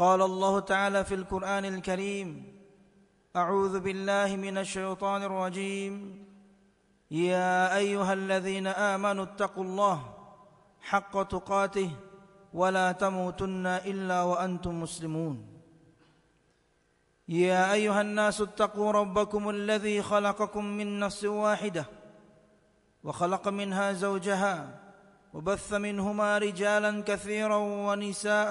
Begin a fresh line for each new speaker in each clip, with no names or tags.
قال الله تعالى في القرآن الكريم أعوذ بالله من الشيطان الرجيم. يا أيها الذين آمنوا اتقوا الله حق تقاته ولا تموتن إلا وأنتم مسلمون. يا أيها الناس اتقوا ربكم الذي خلقكم من نفس واحدة وخلق منها زوجها وبث منهما رجالا كثيرا ونساء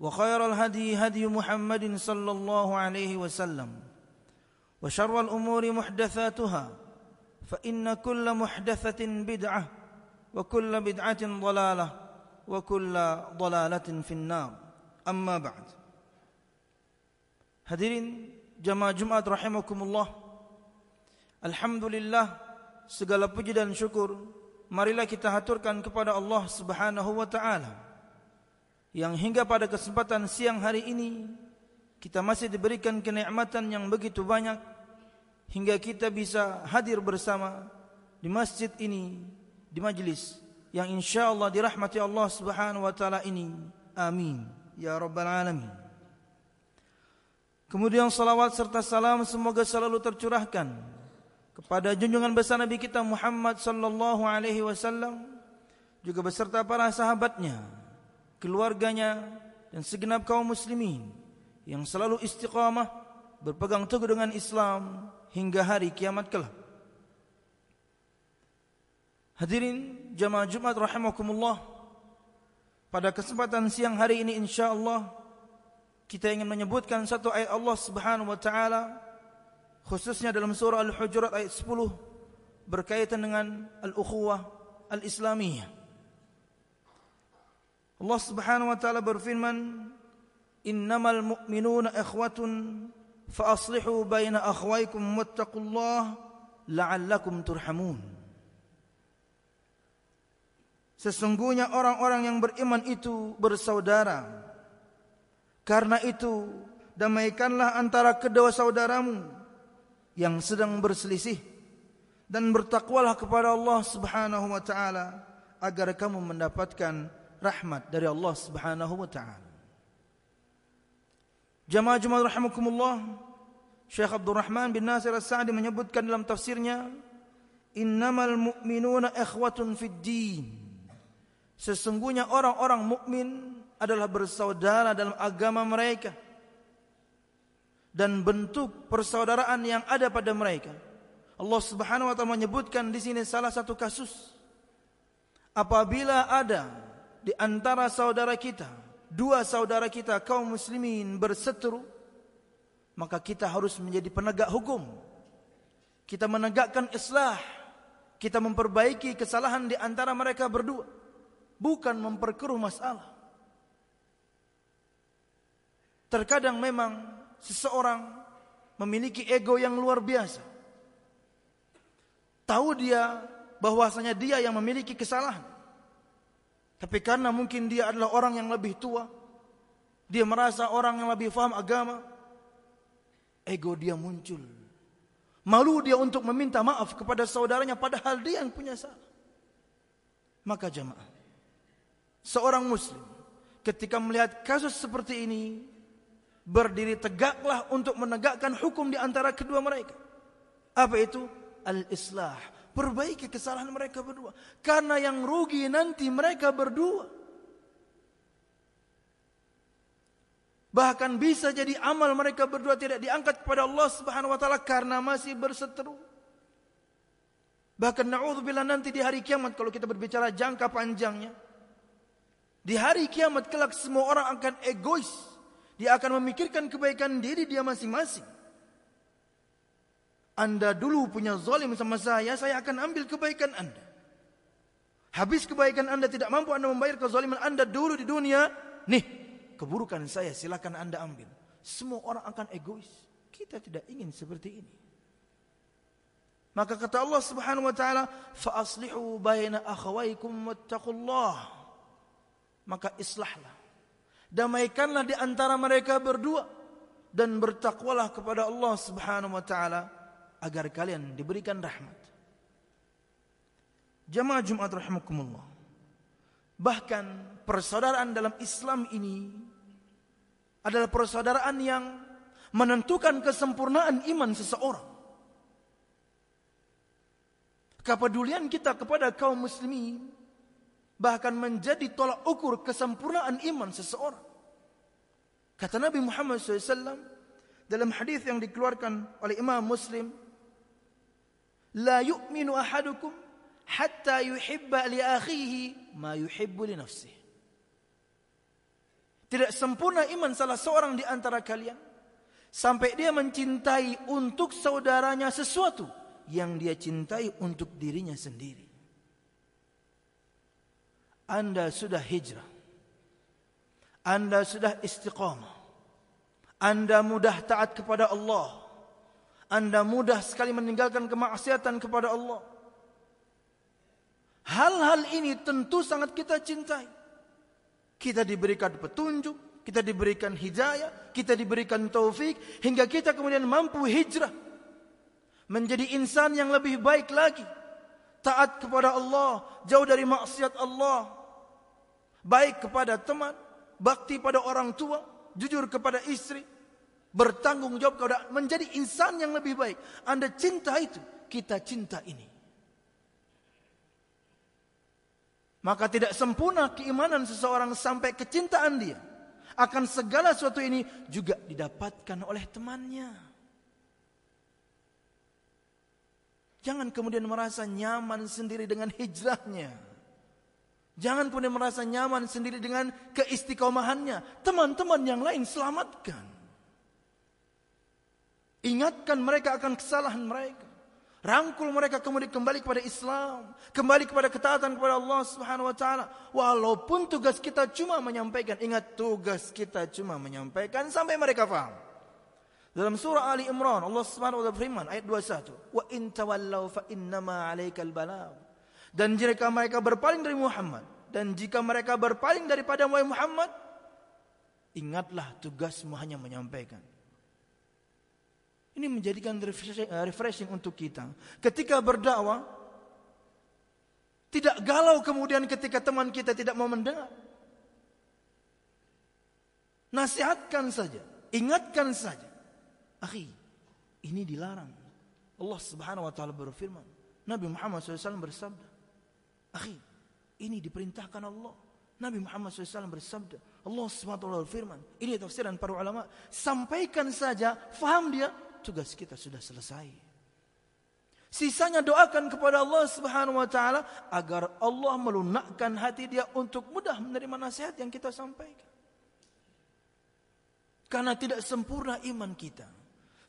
وخير الهدي هدي محمد صلى الله عليه وسلم وشر الأمور محدثاتها فإن كل محدثة بدعة وكل بدعة ضلالة وكل ضلالة في النار أما بعد Hadirin jamaah Jumat rahimakumullah Alhamdulillah segala puji dan syukur marilah kita haturkan kepada Allah Subhanahu wa taala yang hingga pada kesempatan siang hari ini kita masih diberikan kenikmatan yang begitu banyak hingga kita bisa hadir bersama di masjid ini di majlis yang insyaallah dirahmati Allah Subhanahu wa taala ini. Amin. Ya rabbal alamin. Kemudian salawat serta salam semoga selalu tercurahkan kepada junjungan besar Nabi kita Muhammad sallallahu alaihi wasallam juga beserta para sahabatnya, keluarganya dan segenap kaum muslimin yang selalu istiqamah berpegang teguh dengan Islam hingga hari kiamat kelak. Hadirin jamaah Jumat rahimakumullah. Pada kesempatan siang hari ini insyaallah kita ingin menyebutkan satu ayat Allah Subhanahu wa taala khususnya dalam surah Al-Hujurat ayat 10 berkaitan dengan al-ukhuwah al-islamiyah. Allah Subhanahu wa taala berfirman, "Innamal mu'minuna ikhwatun fa aslihu baina akhwaykum wattaqullaha la'allakum turhamun." Sesungguhnya orang-orang yang beriman itu bersaudara karena itu, damaikanlah antara kedua saudaramu yang sedang berselisih dan bertakwalah kepada Allah Subhanahu wa taala agar kamu mendapatkan rahmat dari Allah Subhanahu wa taala. Jamaah jemaah rahimakumullah, Syekh Abdul Rahman bin Nasir As-Sa'di menyebutkan dalam tafsirnya, "Innamal mu'minuna ikhwatun fid din." Sesungguhnya orang-orang mukmin adalah bersaudara dalam agama mereka dan bentuk persaudaraan yang ada pada mereka. Allah Subhanahu wa taala menyebutkan di sini salah satu kasus apabila ada di antara saudara kita, dua saudara kita kaum muslimin berseteru, maka kita harus menjadi penegak hukum. Kita menegakkan islah, kita memperbaiki kesalahan di antara mereka berdua, bukan memperkeruh masalah. Terkadang memang seseorang memiliki ego yang luar biasa. Tahu dia bahwasanya dia yang memiliki kesalahan. Tapi karena mungkin dia adalah orang yang lebih tua, dia merasa orang yang lebih faham agama, ego dia muncul. Malu dia untuk meminta maaf kepada saudaranya padahal dia yang punya salah. Maka jamaah, seorang muslim ketika melihat kasus seperti ini, berdiri tegaklah untuk menegakkan hukum di antara kedua mereka. Apa itu? Al-islah. Perbaiki kesalahan mereka berdua. Karena yang rugi nanti mereka berdua. Bahkan bisa jadi amal mereka berdua tidak diangkat kepada Allah Subhanahu wa taala karena masih berseteru. Bahkan naudzubillah nanti di hari kiamat kalau kita berbicara jangka panjangnya. Di hari kiamat kelak semua orang akan egois. Dia akan memikirkan kebaikan diri dia masing-masing. Anda dulu punya zalim sama saya, saya akan ambil kebaikan Anda. Habis kebaikan Anda tidak mampu Anda membayar kezaliman Anda dulu di dunia, nih keburukan saya silakan anda ambil. Semua orang akan egois. Kita tidak ingin seperti ini. Maka kata Allah Subhanahu wa taala, "Fa aslihu baina akhawaykum wattaqullah." Maka islahlah. Damaikanlah di antara mereka berdua dan bertakwalah kepada Allah Subhanahu wa taala agar kalian diberikan rahmat. Jamaah Jumat rahimakumullah. Bahkan persaudaraan dalam Islam ini adalah persaudaraan yang menentukan kesempurnaan iman seseorang. Kepedulian kita kepada kaum muslimin bahkan menjadi tolak ukur kesempurnaan iman seseorang. Kata Nabi Muhammad SAW dalam hadis yang dikeluarkan oleh Imam Muslim, "La yu'minu ahadukum hatta yuhibba li akhihi ma yuhibbu li nafsihi." Tidak sempurna iman salah seorang di antara kalian sampai dia mencintai untuk saudaranya sesuatu yang dia cintai untuk dirinya sendiri. Anda sudah hijrah. Anda sudah istiqamah. Anda mudah taat kepada Allah. Anda mudah sekali meninggalkan kemaksiatan kepada Allah. Hal-hal ini tentu sangat kita cintai. Kita diberikan petunjuk, kita diberikan hidayah, kita diberikan taufik hingga kita kemudian mampu hijrah menjadi insan yang lebih baik lagi. Taat kepada Allah, jauh dari maksiat Allah. Baik kepada teman, bakti pada orang tua, jujur kepada istri, bertanggung jawab kepada menjadi insan yang lebih baik. Anda cinta itu, kita cinta ini. Maka tidak sempurna keimanan seseorang sampai kecintaan dia. Akan segala sesuatu ini juga didapatkan oleh temannya. Jangan kemudian merasa nyaman sendiri dengan hijrahnya. Jangan kemudian merasa nyaman sendiri dengan keistiqomahannya. Teman-teman yang lain selamatkan. Ingatkan mereka akan kesalahan mereka. Rangkul mereka kemudian kembali kepada Islam, kembali kepada ketaatan kepada Allah Subhanahu wa taala. Walaupun tugas kita cuma menyampaikan, ingat tugas kita cuma menyampaikan sampai mereka faham. Dalam surah Ali Imran Allah Subhanahu wa taala berfirman ayat 21, "Wa in tawallaw fa innama 'alaikal balagh." Dan jika mereka berpaling dari Muhammad dan jika mereka berpaling daripada Muhammad, ingatlah tugasmu hanya menyampaikan. Ini menjadikan eh, refreshing, untuk kita. Ketika berdakwah, tidak galau kemudian ketika teman kita tidak mau mendengar. Nasihatkan saja, ingatkan saja. Akhi, ini dilarang. Allah Subhanahu wa taala berfirman. Nabi Muhammad SAW bersabda, "Akhi, ini diperintahkan Allah." Nabi Muhammad SAW bersabda, Allah SWT berfirman, ini tafsiran para ulama, sampaikan saja, faham dia, tugas kita sudah selesai. Sisanya doakan kepada Allah Subhanahu wa taala agar Allah melunakkan hati dia untuk mudah menerima nasihat yang kita sampaikan. Karena tidak sempurna iman kita.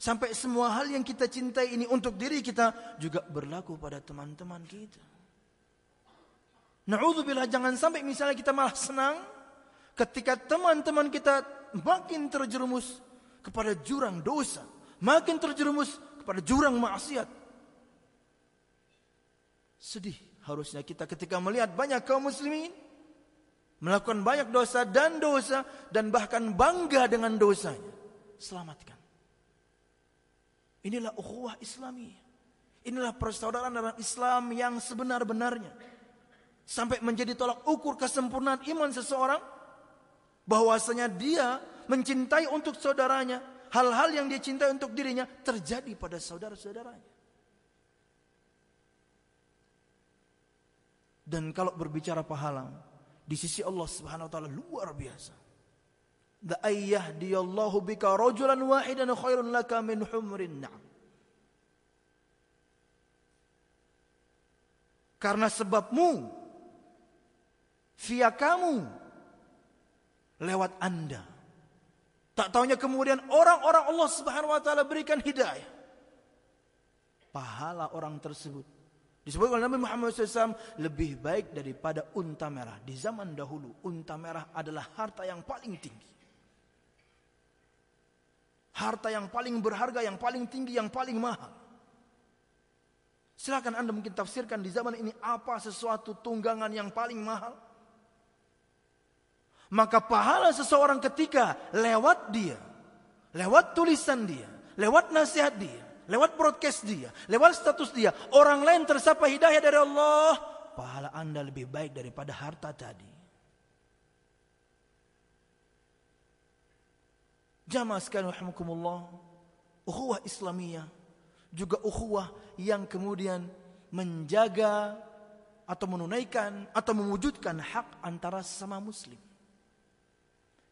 Sampai semua hal yang kita cintai ini untuk diri kita juga berlaku pada teman-teman kita. Na'udzubillah jangan sampai misalnya kita malah senang ketika teman-teman kita makin terjerumus kepada jurang dosa makin terjerumus kepada jurang maksiat. Sedih harusnya kita ketika melihat banyak kaum muslimin melakukan banyak dosa dan dosa dan bahkan bangga dengan dosanya. Selamatkan. Inilah ukhuwah Islami. Inilah persaudaraan dalam Islam yang sebenar-benarnya. Sampai menjadi tolak ukur kesempurnaan iman seseorang bahwasanya dia mencintai untuk saudaranya hal-hal yang dia cintai untuk dirinya terjadi pada saudara-saudaranya. Dan kalau berbicara pahala, di sisi Allah Subhanahu wa taala luar biasa. La ayyahdiyallahu bika rajulan wahidan khairun laka min humrin na'am. Karena sebabmu, via kamu, lewat anda. Tak taunya kemudian orang-orang Allah subhanahu wa ta'ala berikan hidayah. Pahala orang tersebut. Disebut oleh Nabi Muhammad SAW lebih baik daripada unta merah. Di zaman dahulu, unta merah adalah harta yang paling tinggi. Harta yang paling berharga, yang paling tinggi, yang paling mahal. Silakan Anda mungkin tafsirkan di zaman ini apa sesuatu tunggangan yang paling mahal. Maka pahala seseorang ketika lewat dia, lewat tulisan dia, lewat nasihat dia, lewat broadcast dia, lewat status dia, orang lain tersapa hidayah dari Allah, pahala Anda lebih baik daripada harta tadi. Jamaah sekalian rahimakumullah, ukhuwah Islamiyah juga ukhuwah yang kemudian menjaga atau menunaikan atau mewujudkan hak antara sesama muslim.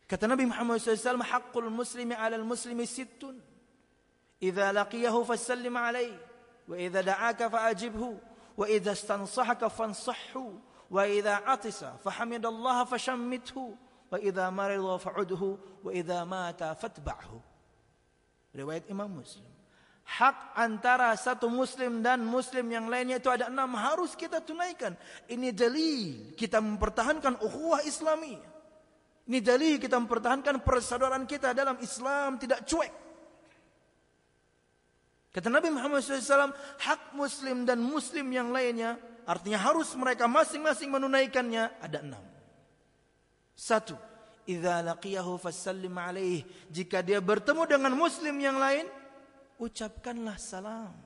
Kata Nabi Muhammad SAW, hakul muslimi ala muslimi sittun. Idza laqiyahu fasallim alaih. Wa idza da'aka fa'ajibhu. Wa idza stansahaka fansahhu. Wa idza atisa fahamidallaha fashammithu. Wa idza marida fa'udhu. Wa idza mata fatba'hu. Riwayat Imam Muslim. hak antara satu muslim dan muslim yang lainnya itu ada enam harus kita tunaikan. Ini dalil kita mempertahankan ukhuwah Islami. Ini dalil kita mempertahankan persaudaraan kita dalam Islam tidak cuek. Kata Nabi Muhammad SAW, hak muslim dan muslim yang lainnya, artinya harus mereka masing-masing menunaikannya, ada enam. Satu, idza laqiyahu fasallim alaih. Jika dia bertemu dengan muslim yang lain, ucapkanlah salam.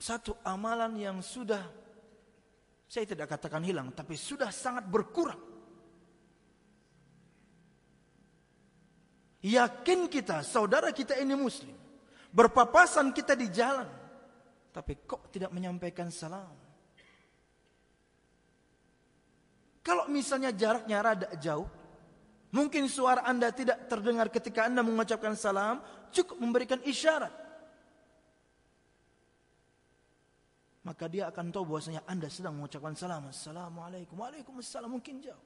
Satu amalan yang sudah saya tidak katakan hilang, tapi sudah sangat berkurang. Yakin kita, saudara kita ini muslim. Berpapasan kita di jalan. Tapi kok tidak menyampaikan salam? Kalau misalnya jaraknya rada jauh, Mungkin suara anda tidak terdengar ketika anda mengucapkan salam, cukup memberikan isyarat. Maka dia akan tahu bahwasanya anda sedang mengucapkan salam. Assalamualaikum. Waalaikumsalam. Mungkin jauh.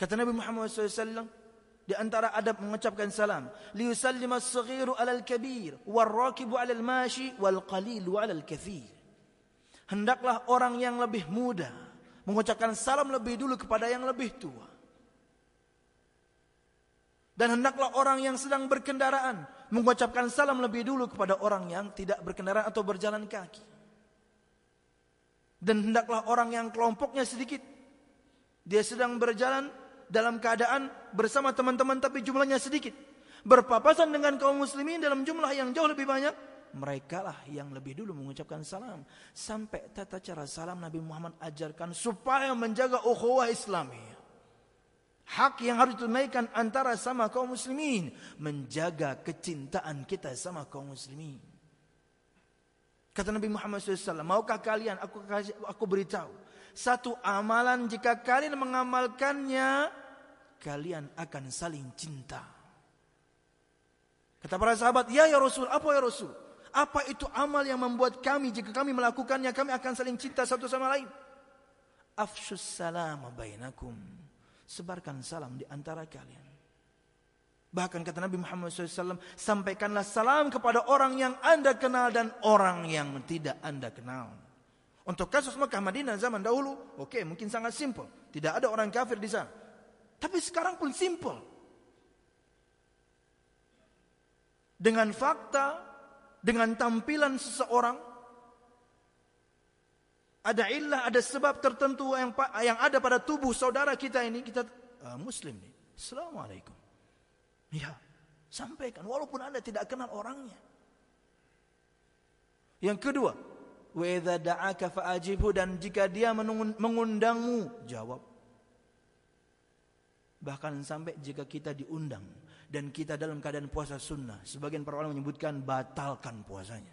Kata Nabi Muhammad SAW, di antara adab mengucapkan salam, liyusallima as-saghiru 'alal kabir, wal-rakibu 'alal mashi, wal-qalilu 'alal kathir. Hendaklah orang yang lebih muda mengucapkan salam lebih dulu kepada yang lebih tua. Dan hendaklah orang yang sedang berkendaraan mengucapkan salam lebih dulu kepada orang yang tidak berkendaraan atau berjalan kaki. Dan hendaklah orang yang kelompoknya sedikit. Dia sedang berjalan dalam keadaan bersama teman-teman tapi jumlahnya sedikit. Berpapasan dengan kaum muslimin dalam jumlah yang jauh lebih banyak. Mereka lah yang lebih dulu mengucapkan salam. Sampai tata cara salam Nabi Muhammad ajarkan supaya menjaga ukhuwah Islamiyah. Hak yang harus ditunaikan antara sama kaum muslimin. Menjaga kecintaan kita sama kaum muslimin. Kata Nabi Muhammad SAW, maukah kalian aku aku beritahu satu amalan jika kalian mengamalkannya kalian akan saling cinta. Kata para sahabat, ya ya Rasul, apa ya Rasul? Apa itu amal yang membuat kami jika kami melakukannya kami akan saling cinta satu sama lain? Afshus salam bainakum sebarkan salam di antara kalian. Bahkan kata Nabi Muhammad SAW, sampaikanlah salam kepada orang yang anda kenal dan orang yang tidak anda kenal. Untuk kasus Mekah Madinah zaman dahulu, oke okay, mungkin sangat simple. Tidak ada orang kafir di sana. Tapi sekarang pun simple. Dengan fakta, dengan tampilan seseorang, ada illah, ada sebab tertentu yang yang ada pada tubuh saudara kita ini, kita uh, muslim nih. Assalamualaikum. Ya, sampaikan walaupun Anda tidak kenal orangnya. Yang kedua, wa idza da'aka fa'ajibhu dan jika dia mengundangmu, jawab. Bahkan sampai jika kita diundang dan kita dalam keadaan puasa sunnah, sebagian para ulama menyebutkan batalkan puasanya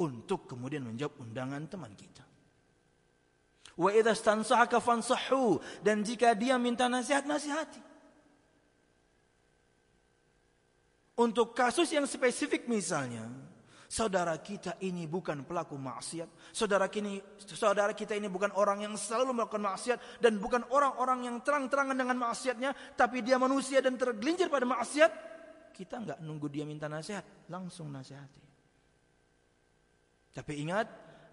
untuk kemudian menjawab undangan teman kita. Wa idza stansahaka fansahhu dan jika dia minta nasihat nasihati. Untuk kasus yang spesifik misalnya, saudara kita ini bukan pelaku maksiat, saudara kini saudara kita ini bukan orang yang selalu melakukan maksiat dan bukan orang-orang yang terang-terangan dengan maksiatnya, tapi dia manusia dan tergelincir pada maksiat, kita nggak nunggu dia minta nasihat, langsung nasihati. Tapi ingat,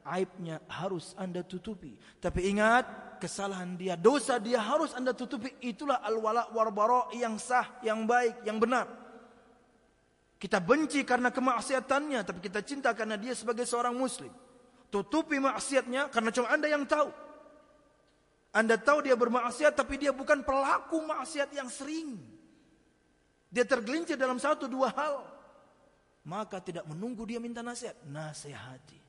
aibnya harus Anda tutupi. Tapi ingat, kesalahan dia, dosa dia harus Anda tutupi. Itulah al-wala warbara yang sah, yang baik, yang benar. Kita benci karena kemaksiatannya, tapi kita cinta karena dia sebagai seorang muslim. Tutupi maksiatnya karena cuma Anda yang tahu. Anda tahu dia bermaksiat tapi dia bukan pelaku maksiat yang sering. Dia tergelincir dalam satu dua hal. Maka tidak menunggu dia minta nasihat, nasihati.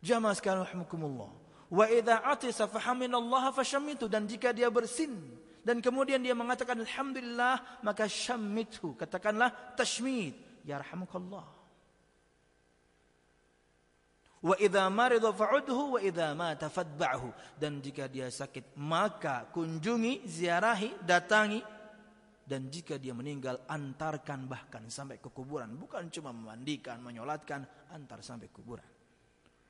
Jamaah sekalian rahimakumullah. Wa idza atisa fahaminallaha fashammitu dan jika dia bersin dan kemudian dia mengatakan alhamdulillah maka syammithu katakanlah tashmid. Ya rahmukallah wa idza marida fa'udhu wa idza mata fadba'hu. Dan jika dia sakit maka kunjungi ziarahi datangi. Dan jika dia meninggal antarkan bahkan sampai ke kuburan. Bukan cuma memandikan menyolatkan antar sampai kuburan.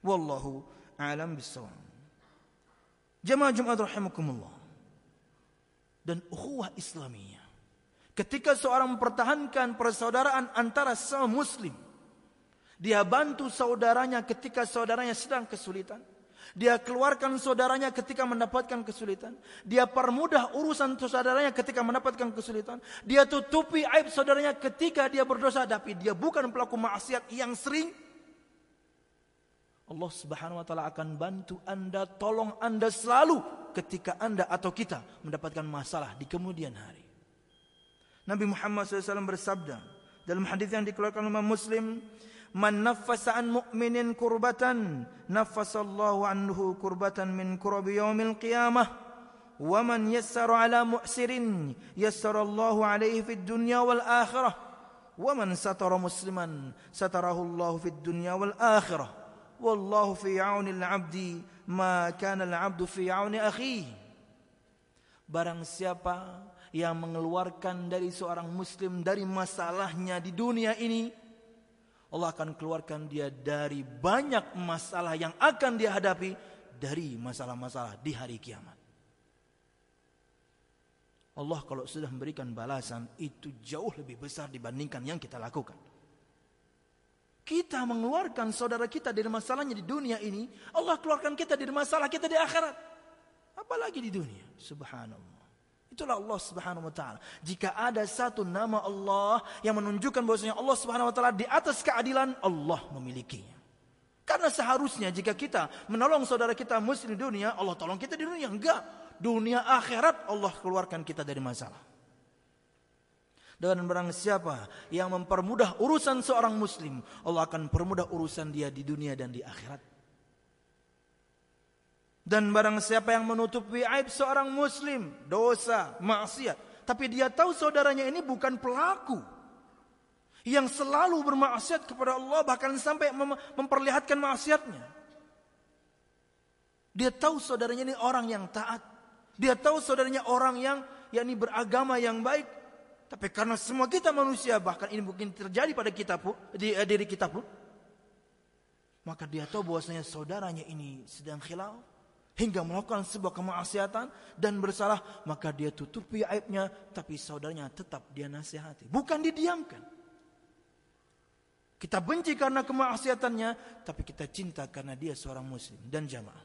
Wallahu alam bisawab jemaah Jumat rahimakumullah dan ukhuwah Islamiyah. Ketika seorang mempertahankan persaudaraan antara sama muslim, dia bantu saudaranya ketika saudaranya sedang kesulitan. Dia keluarkan saudaranya ketika mendapatkan kesulitan. Dia permudah urusan saudaranya ketika mendapatkan kesulitan. Dia tutupi aib saudaranya ketika dia berdosa. Tapi dia bukan pelaku maksiat yang sering. Allah subhanahu wa ta'ala akan bantu anda, tolong anda selalu ketika anda atau kita mendapatkan masalah di kemudian hari. Nabi Muhammad SAW bersabda dalam hadis yang dikeluarkan oleh Muslim, "Man naffasa an mu'minin kurbatan, naffasallahu anhu kurbatan min kurabi yaumil qiyamah." Wa man yassara ala mu'sirin yassara Allahu alaihi fid dunya wal akhirah. Wa man satara musliman satarahu Allahu fid dunya wal akhirah. Wallahu fi 'auni al-'abdi ma kana al-'abdu fi 'auni akhihi barang siapa yang mengeluarkan dari seorang muslim dari masalahnya di dunia ini Allah akan keluarkan dia dari banyak masalah yang akan dia hadapi dari masalah-masalah di hari kiamat. Allah kalau sudah memberikan balasan itu jauh lebih besar dibandingkan yang kita lakukan. Kita mengeluarkan saudara kita dari masalahnya di dunia ini, Allah keluarkan kita dari masalah kita di akhirat. Apalagi di dunia. Subhanallah. Itulah Allah Subhanahu wa taala. Jika ada satu nama Allah yang menunjukkan bahwasanya Allah Subhanahu wa taala di atas keadilan, Allah memilikinya. Karena seharusnya jika kita menolong saudara kita muslim di dunia, Allah tolong kita di dunia. Enggak. Dunia akhirat Allah keluarkan kita dari masalah. Dan barang siapa yang mempermudah urusan seorang muslim, Allah akan permudah urusan dia di dunia dan di akhirat. Dan barang siapa yang menutupi aib seorang muslim, dosa, maksiat, tapi dia tahu saudaranya ini bukan pelaku yang selalu bermaksiat kepada Allah bahkan sampai mem memperlihatkan maksiatnya. Dia tahu saudaranya ini orang yang taat. Dia tahu saudaranya orang yang yakni beragama yang baik, tapi karena semua kita manusia, bahkan ini mungkin terjadi pada kita pun, di eh, diri kita pun, maka dia tahu bahwasanya saudaranya ini sedang khilaf hingga melakukan sebuah kemaksiatan dan bersalah, maka dia tutupi aibnya, tapi saudaranya tetap dia nasihati, bukan didiamkan. Kita benci karena kemaksiatannya, tapi kita cinta karena dia seorang muslim dan jamaah.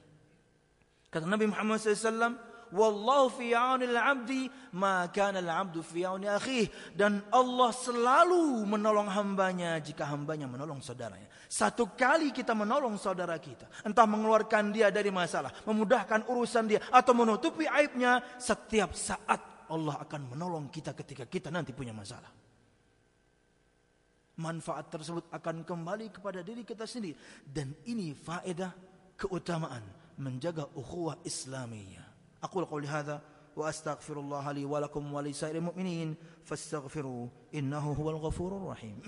Kata Nabi Muhammad SAW, wallahu fi aunil abdi ma kana al abdu fi auni akhih dan Allah selalu menolong hambanya jika hambanya menolong saudaranya. Satu kali kita menolong saudara kita entah mengeluarkan dia dari masalah memudahkan urusan dia atau menutupi aibnya setiap saat Allah akan menolong kita ketika kita nanti punya masalah. Manfaat tersebut akan kembali kepada diri kita sendiri. Dan ini faedah keutamaan menjaga ukhuwah Islamiyah أقول قولي هذا وأستغفر الله لي ولكم ولسائر المؤمنين فاستغفروه إنه هو الغفور الرحيم.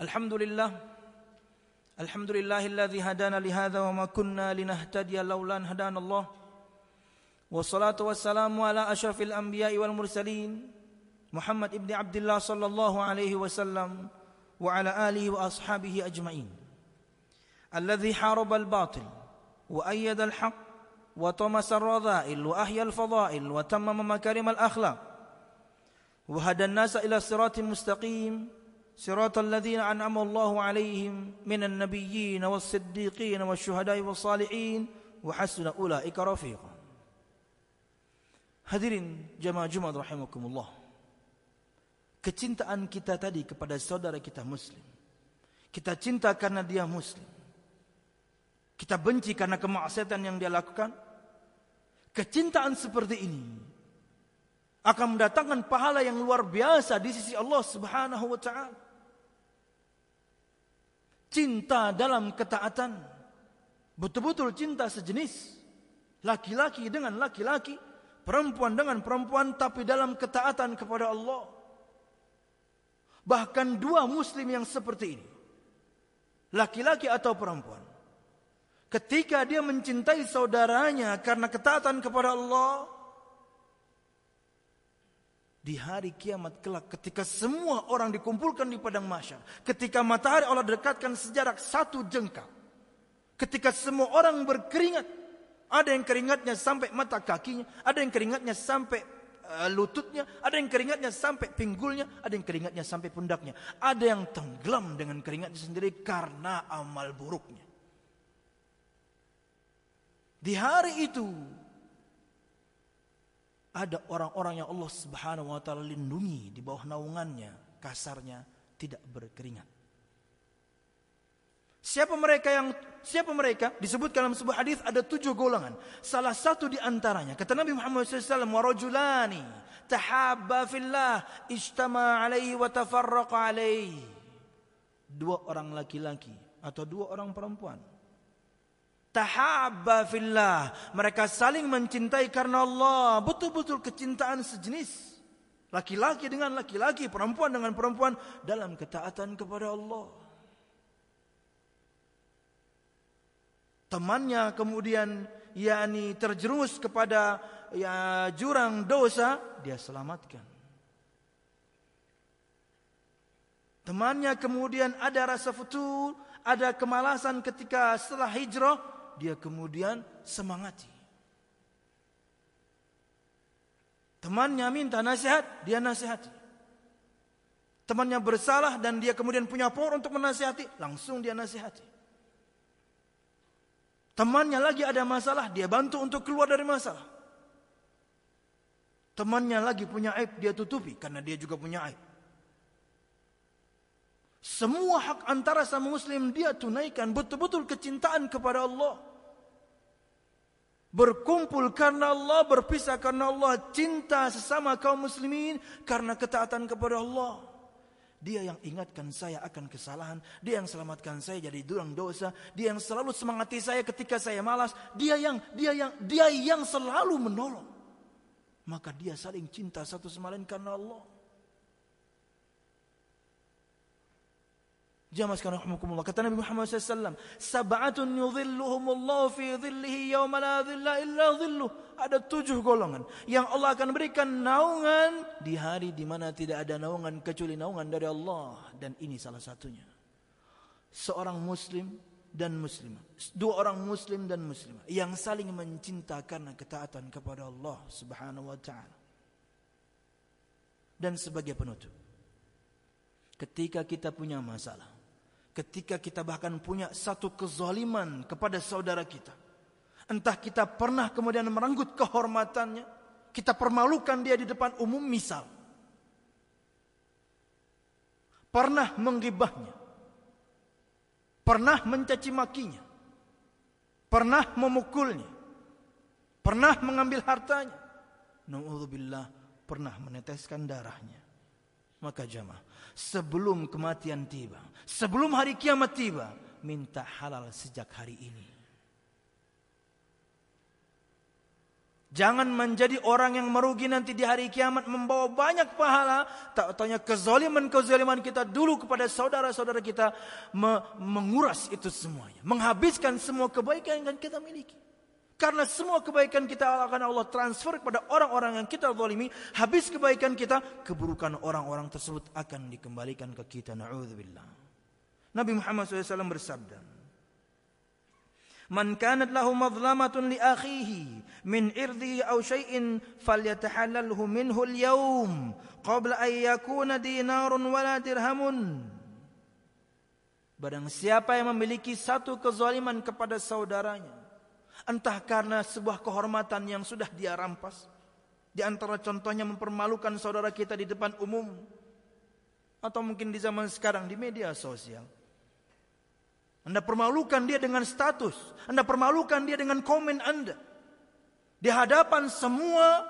الحمد لله الحمد لله الذي هدانا لهذا وما كنا لنهتدي لولا أن هدانا الله. والصلاة والسلام على أشرف الأنبياء والمرسلين محمد ابن عبد الله صلى الله عليه وسلم وعلى آله وأصحابه أجمعين. الذي حارب الباطل وأيد الحق وطمس الرذائل وأحيا الفضائل وتمم مكارم الأخلاق وهدى الناس إلى الصراط المستقيم صراط الذين أنعم الله عليهم من النبيين والصديقين والشهداء والصالحين وحسن أولئك رفيقا. Hadirin jamaah Jumat rahimakumullah. Kecintaan kita tadi kepada saudara kita muslim. Kita cinta karena dia muslim. Kita benci karena kemaksiatan yang dia lakukan. Kecintaan seperti ini akan mendatangkan pahala yang luar biasa di sisi Allah Subhanahu wa taala. Cinta dalam ketaatan betul-betul cinta sejenis laki-laki dengan laki-laki perempuan dengan perempuan tapi dalam ketaatan kepada Allah. Bahkan dua muslim yang seperti ini. Laki-laki atau perempuan. Ketika dia mencintai saudaranya karena ketaatan kepada Allah. Di hari kiamat kelak ketika semua orang dikumpulkan di padang mahsyar. Ketika matahari Allah dekatkan sejarak satu jengkal. Ketika semua orang berkeringat ada yang keringatnya sampai mata kakinya, ada yang keringatnya sampai uh, lututnya, ada yang keringatnya sampai pinggulnya, ada yang keringatnya sampai pundaknya. Ada yang tenggelam dengan keringatnya sendiri karena amal buruknya. Di hari itu ada orang-orang yang Allah Subhanahu wa taala lindungi di bawah naungannya, kasarnya tidak berkeringat. Siapa mereka yang siapa mereka? Disebutkan dalam sebuah hadis ada tujuh golongan. Salah satu di antaranya kata Nabi Muhammad SAW, warajulani tahabba fillah ijtama alaihi wa tafarraqa alaihi. Dua orang laki-laki atau dua orang perempuan. Tahabba fillah. Mereka saling mencintai karena Allah. Betul-betul kecintaan sejenis. Laki-laki dengan laki-laki, perempuan dengan perempuan dalam ketaatan kepada Allah. Temannya kemudian yakni terjerumus kepada ya jurang dosa, dia selamatkan. Temannya kemudian ada rasa futur, ada kemalasan ketika setelah hijrah, dia kemudian semangati. Temannya minta nasihat, dia nasihati. Temannya bersalah dan dia kemudian punya power untuk menasihati, langsung dia nasihati. Temannya lagi ada masalah, dia bantu untuk keluar dari masalah. Temannya lagi punya aib, dia tutupi karena dia juga punya aib. Semua hak antara sama muslim dia tunaikan betul-betul kecintaan kepada Allah. Berkumpul karena Allah, berpisah karena Allah, cinta sesama kaum muslimin karena ketaatan kepada Allah. Dia yang ingatkan saya akan kesalahan. Dia yang selamatkan saya dari durang dosa. Dia yang selalu semangati saya ketika saya malas. Dia yang dia yang dia yang selalu menolong. Maka dia saling cinta satu sama lain karena Allah. Jamaah sekalian rahimakumullah. Kata Nabi Muhammad SAW, Sab'atun yudhilluhumullahu fi dhillihi yawma la dhilla illa dhilluh. Ada tujuh golongan yang Allah akan berikan naungan di hari di mana tidak ada naungan kecuali naungan dari Allah. Dan ini salah satunya. Seorang muslim dan muslimah. Dua orang muslim dan muslimah. Yang saling mencinta karena ketaatan kepada Allah subhanahu wa ta'ala. Dan sebagai penutup. Ketika kita punya masalah Ketika kita bahkan punya satu kezaliman kepada saudara kita. Entah kita pernah kemudian merenggut kehormatannya. Kita permalukan dia di depan umum misal. Pernah menggibahnya. Pernah mencaci makinya. Pernah memukulnya. Pernah mengambil hartanya. Na'udzubillah pernah meneteskan darahnya. Maka jamaah sebelum kematian tiba, sebelum hari kiamat tiba, minta halal sejak hari ini. Jangan menjadi orang yang merugi nanti di hari kiamat membawa banyak pahala. Tak tanya kezaliman-kezaliman kita dulu kepada saudara-saudara kita menguras itu semuanya. Menghabiskan semua kebaikan yang kita miliki. Karena semua kebaikan kita akan Allah transfer kepada orang-orang yang kita zalimi. Habis kebaikan kita, keburukan orang-orang tersebut akan dikembalikan ke kita. Na'udzubillah. Nabi Muhammad SAW bersabda. Man kanat lahu madlamatun li akhihi min irdihi aw syai'in falyatahallalhu minhu al-yawm qabla an yakuna dinarun wala dirhamun. Barang siapa yang memiliki satu kezaliman kepada saudaranya, entah karena sebuah kehormatan yang sudah dia rampas, di antara contohnya mempermalukan saudara kita di depan umum, atau mungkin di zaman sekarang di media sosial, anda permalukan dia dengan status. Anda permalukan dia dengan komen Anda. Di hadapan semua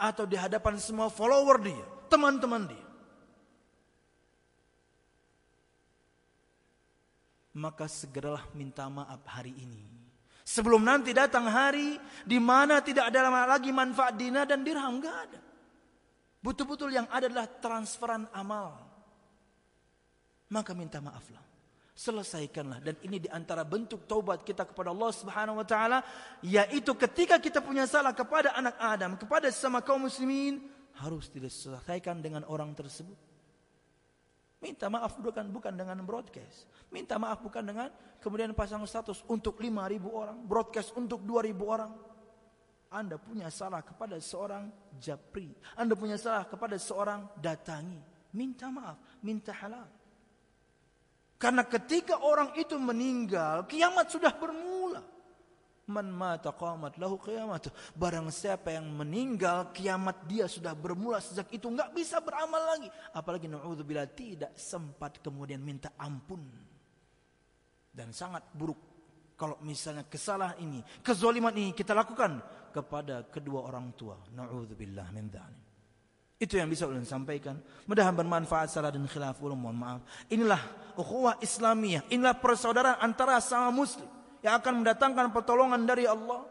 atau di hadapan semua follower dia, teman-teman dia. Maka segeralah minta maaf hari ini. Sebelum nanti datang hari di mana tidak ada lagi manfaat dina dan dirham, enggak ada. Betul-betul yang ada adalah transferan amal. Maka minta maaflah selesaikanlah dan ini di antara bentuk taubat kita kepada Allah Subhanahu wa taala yaitu ketika kita punya salah kepada anak Adam kepada sama kaum muslimin harus diselesaikan dengan orang tersebut minta maaf bukan bukan dengan broadcast. Minta maaf bukan dengan kemudian pasang status untuk 5000 orang broadcast untuk 2000 orang. Anda punya salah kepada seorang japri. Anda punya salah kepada seorang datangi. Minta maaf minta halal. Karena ketika orang itu meninggal, kiamat sudah bermula. Man mata qamat lahu kiamat. Barang siapa yang meninggal, kiamat dia sudah bermula sejak itu nggak bisa beramal lagi. Apalagi naudzubillah tidak sempat kemudian minta ampun. Dan sangat buruk kalau misalnya kesalahan ini, kezoliman ini kita lakukan kepada kedua orang tua. Naudzubillah min dzalik. Itu yang bisa ulun sampaikan. Mudah bermanfaat salah dan khilaf ulun mohon maaf. Inilah ukhuwah Islamiyah. Inilah persaudaraan antara sama muslim yang akan mendatangkan pertolongan dari Allah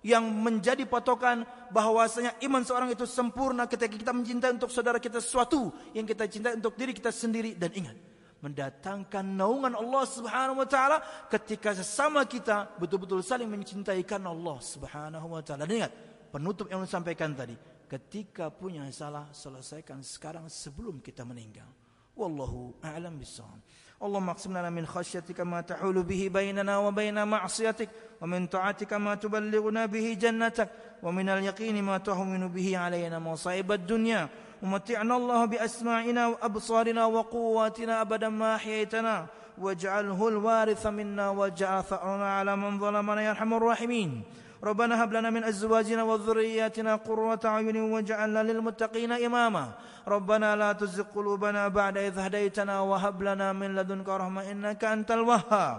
yang menjadi patokan bahwasanya iman seorang itu sempurna ketika kita mencintai untuk saudara kita sesuatu yang kita cintai untuk diri kita sendiri dan ingat mendatangkan naungan Allah Subhanahu wa taala ketika sesama kita betul-betul saling mencintai karena Allah Subhanahu wa taala. Dan ingat, penutup yang sampaikan tadi, Ketika punya salah selesaikan sekarang sebelum kita meninggal. Wallahu a'lam bissawab. اللهم اقسم لنا من خشيتك ما تحول به بيننا وبين معصيتك ومن طاعتك ما تبلغنا به جنتك ومن اليقين ما تهون به علينا مصائب الدنيا. ومتعنا الله بأسماعنا وأبصارنا وقواتنا أبدا ما أحييتنا. واجعله الوارث منا واجعل ثأرنا على من ظلمنا يا أرحم الراحمين. ربنا هب لنا من أزواجنا وذرياتنا قرة أعين واجعلنا للمتقين إماما. ربنا لا تزغ قلوبنا بعد إذ هديتنا وهب لنا من لدنك رحمة إنك أنت الوهاب.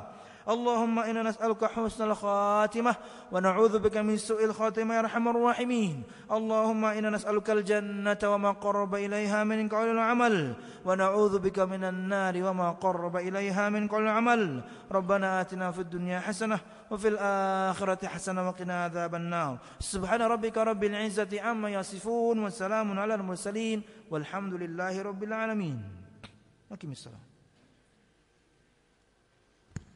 اللهم إنا نسألك حسن الخاتمة ونعوذ بك من سوء الخاتمة يا أرحم الراحمين. اللهم إنا نسألك الجنة وما قرب إليها من قول العمل ونعوذ بك من النار وما قرب إليها من قول العمل. ربنا آتنا في الدنيا حسنة وفي الآخرة حسنة وقنا عذاب النار. سبحان ربك رب العزة عما يصفون وسلام على المرسلين والحمد لله رب العالمين. وكم السلام